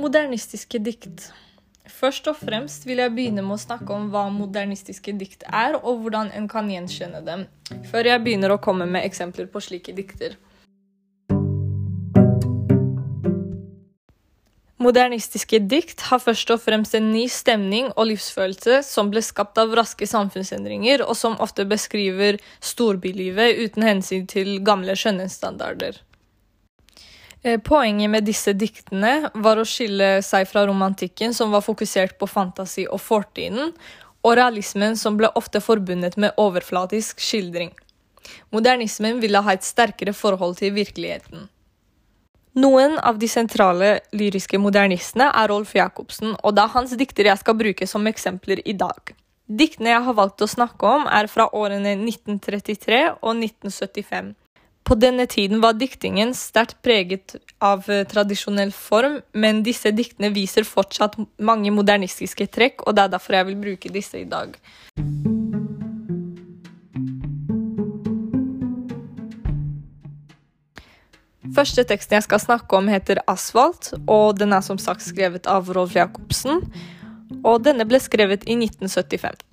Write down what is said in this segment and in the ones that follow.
Modernistiske dikt. Først og fremst vil jeg begynne med å snakke om hva modernistiske dikt er, og hvordan en kan gjenkjenne dem, før jeg begynner å komme med eksempler på slike dikter. Modernistiske dikt har først og fremst en ny stemning og livsfølelse som ble skapt av raske samfunnsendringer, og som ofte beskriver storbylivet uten hensyn til gamle skjønnhetsstandarder. Eh, poenget med disse diktene var å skille seg fra romantikken, som var fokusert på fantasi og fortiden, og realismen, som ble ofte forbundet med overflatisk skildring. Modernismen ville ha et sterkere forhold til virkeligheten. Noen av de sentrale lyriske modernistene er Rolf Jacobsen, og det er hans dikter jeg skal bruke som eksempler i dag. Diktene jeg har valgt å snakke om, er fra årene 1933 og 1975. På denne tiden var diktingen sterkt preget av eh, tradisjonell form, men disse diktene viser fortsatt mange modernistiske trekk, og det er derfor jeg vil bruke disse i dag. Første teksten jeg skal snakke om, heter 'Asfalt', og den er som sagt skrevet av Rolf Jacobsen. Og denne ble skrevet i 1975.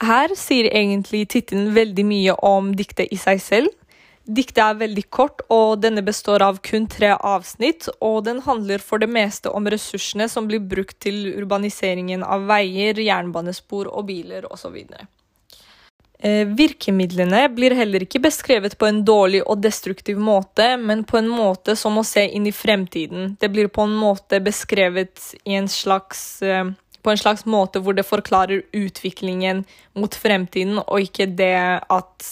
Her sier egentlig tittelen veldig mye om diktet i seg selv. Diktet er veldig kort, og denne består av kun tre avsnitt. Og den handler for det meste om ressursene som blir brukt til urbaniseringen av veier, jernbanespor og biler osv. Eh, virkemidlene blir heller ikke beskrevet på en dårlig og destruktiv måte, men på en måte som å se inn i fremtiden. Det blir på en måte beskrevet i en slags eh, på en slags måte hvor det forklarer utviklingen mot fremtiden, og ikke det at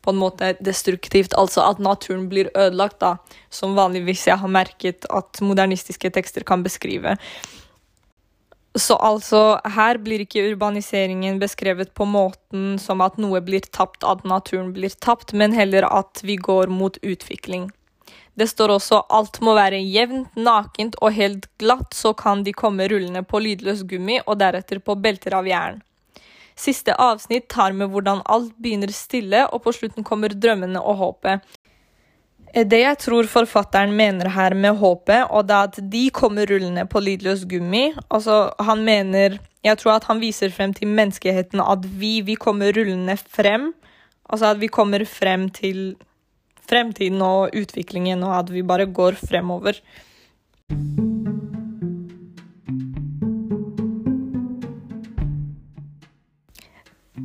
på en måte destruktivt, altså at naturen blir ødelagt, da, som vanligvis jeg har merket at modernistiske tekster kan beskrive. Så altså, her blir ikke urbaniseringen beskrevet på måten som at noe blir tapt, at naturen blir tapt, men heller at vi går mot utvikling. Det står også alt må være jevnt, nakent og helt glatt, så kan de komme rullende på lydløs gummi og deretter på belter av jern. Siste avsnitt tar med hvordan alt begynner stille, og på slutten kommer drømmene og håpet. Det jeg tror forfatteren mener her med håpet, og det at de kommer rullende på lydløs gummi Altså, han mener Jeg tror at han viser frem til menneskeheten at vi, vi kommer rullende frem. Altså at vi kommer frem til fremtiden og utviklingen, og at vi bare går fremover.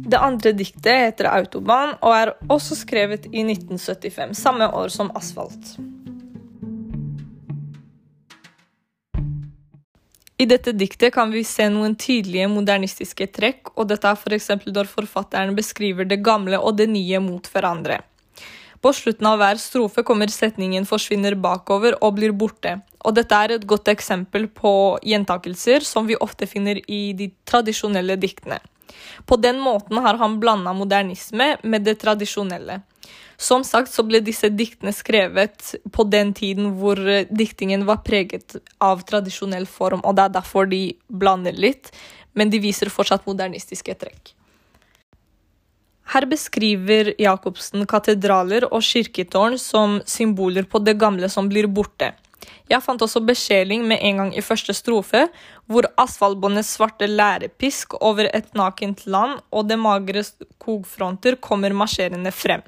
Det andre diktet heter 'Autobahn' og er også skrevet i 1975, samme år som 'Asfalt'. I dette diktet kan vi se noen tydelige modernistiske trekk, og dette er f.eks. når forfatteren beskriver det gamle og det nye mot hverandre. På slutten av hver strofe kommer setningen 'forsvinner bakover' og blir borte. Og dette er et godt eksempel på gjentakelser som vi ofte finner i de tradisjonelle diktene. På den måten har han blanda modernisme med det tradisjonelle. Som sagt så ble disse diktene skrevet på den tiden hvor eh, diktingen var preget av tradisjonell form, og det er derfor de blander litt, men de viser fortsatt modernistiske trekk. Her beskriver Jacobsen katedraler og kirketårn som symboler på det gamle som blir borte. Jeg fant også besjeling med en gang i første strofe, hvor asfaltbåndets svarte lærepisk over et nakent land og det magre skogfronter kommer marsjerende frem.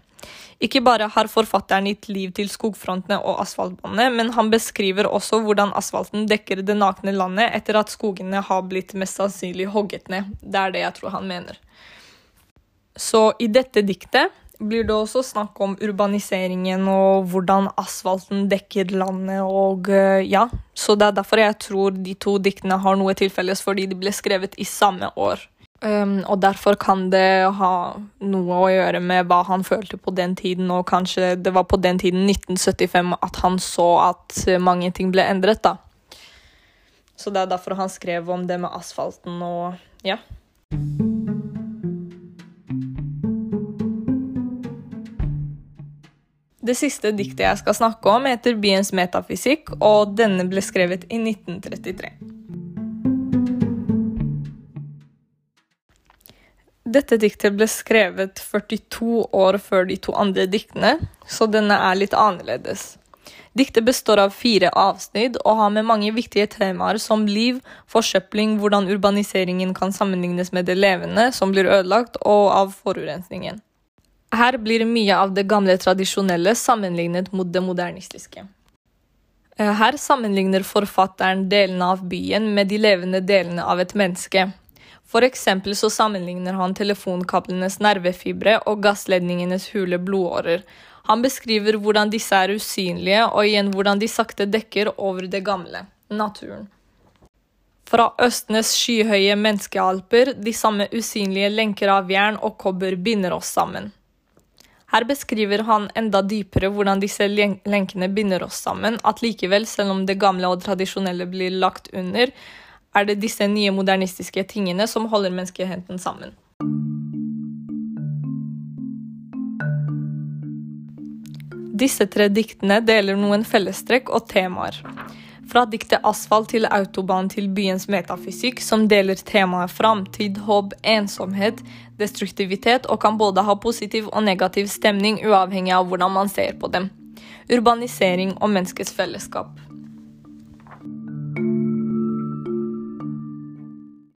Ikke bare har forfatteren gitt liv til skogfrontene og asfaltbåndet, men han beskriver også hvordan asfalten dekker det nakne landet etter at skogene har blitt mest sannsynlig hogget ned. Det er det jeg tror han mener. Så i dette diktet blir det også snakk om urbaniseringen og hvordan asfalten dekker landet og eh, ja. Så det er derfor jeg tror de to diktene har noe til felles, fordi de ble skrevet i samme år. Um, og derfor kan det ha noe å gjøre med hva han følte på den tiden, og kanskje det var på den tiden, 1975, at han så at mange ting ble endret, da. Så det er derfor han skrev om det med asfalten og ja. Det siste diktet jeg skal snakke om, heter 'Byens metafysikk', og denne ble skrevet i 1933. Dette diktet ble skrevet 42 år før de to andre diktene, så denne er litt annerledes. Diktet består av fire avsnitt og har med mange viktige temaer som liv, forsøpling, hvordan urbaniseringen kan sammenlignes med det levende som blir ødelagt, og av forurensningen. Her blir mye av det gamle tradisjonelle sammenlignet mot det modernistiske. Eh, her sammenligner forfatteren delene av byen med de levende delene av et menneske, for eksempel så sammenligner han telefonkablenes nervefibre og gassledningenes hule blodårer. Han beskriver hvordan disse er usynlige, og igjen hvordan de sakte dekker over det gamle, naturen. Fra Østenes skyhøye menneskealper, de samme usynlige lenker av jern og kobber binder oss sammen. Her beskriver han enda dypere hvordan disse lenkene binder oss sammen, at likevel, selv om det gamle og tradisjonelle blir lagt under, er det disse nye modernistiske tingene som holder menneskeheten sammen. Disse tre diktene deler noen fellestrekk og temaer. Fra diktet 'Asfalt' til 'Autobahn' til byens metafysikk, som deler temaet framtid, håp, ensomhet, destruktivitet og kan både ha positiv og negativ stemning uavhengig av hvordan man ser på dem. Urbanisering og menneskets fellesskap.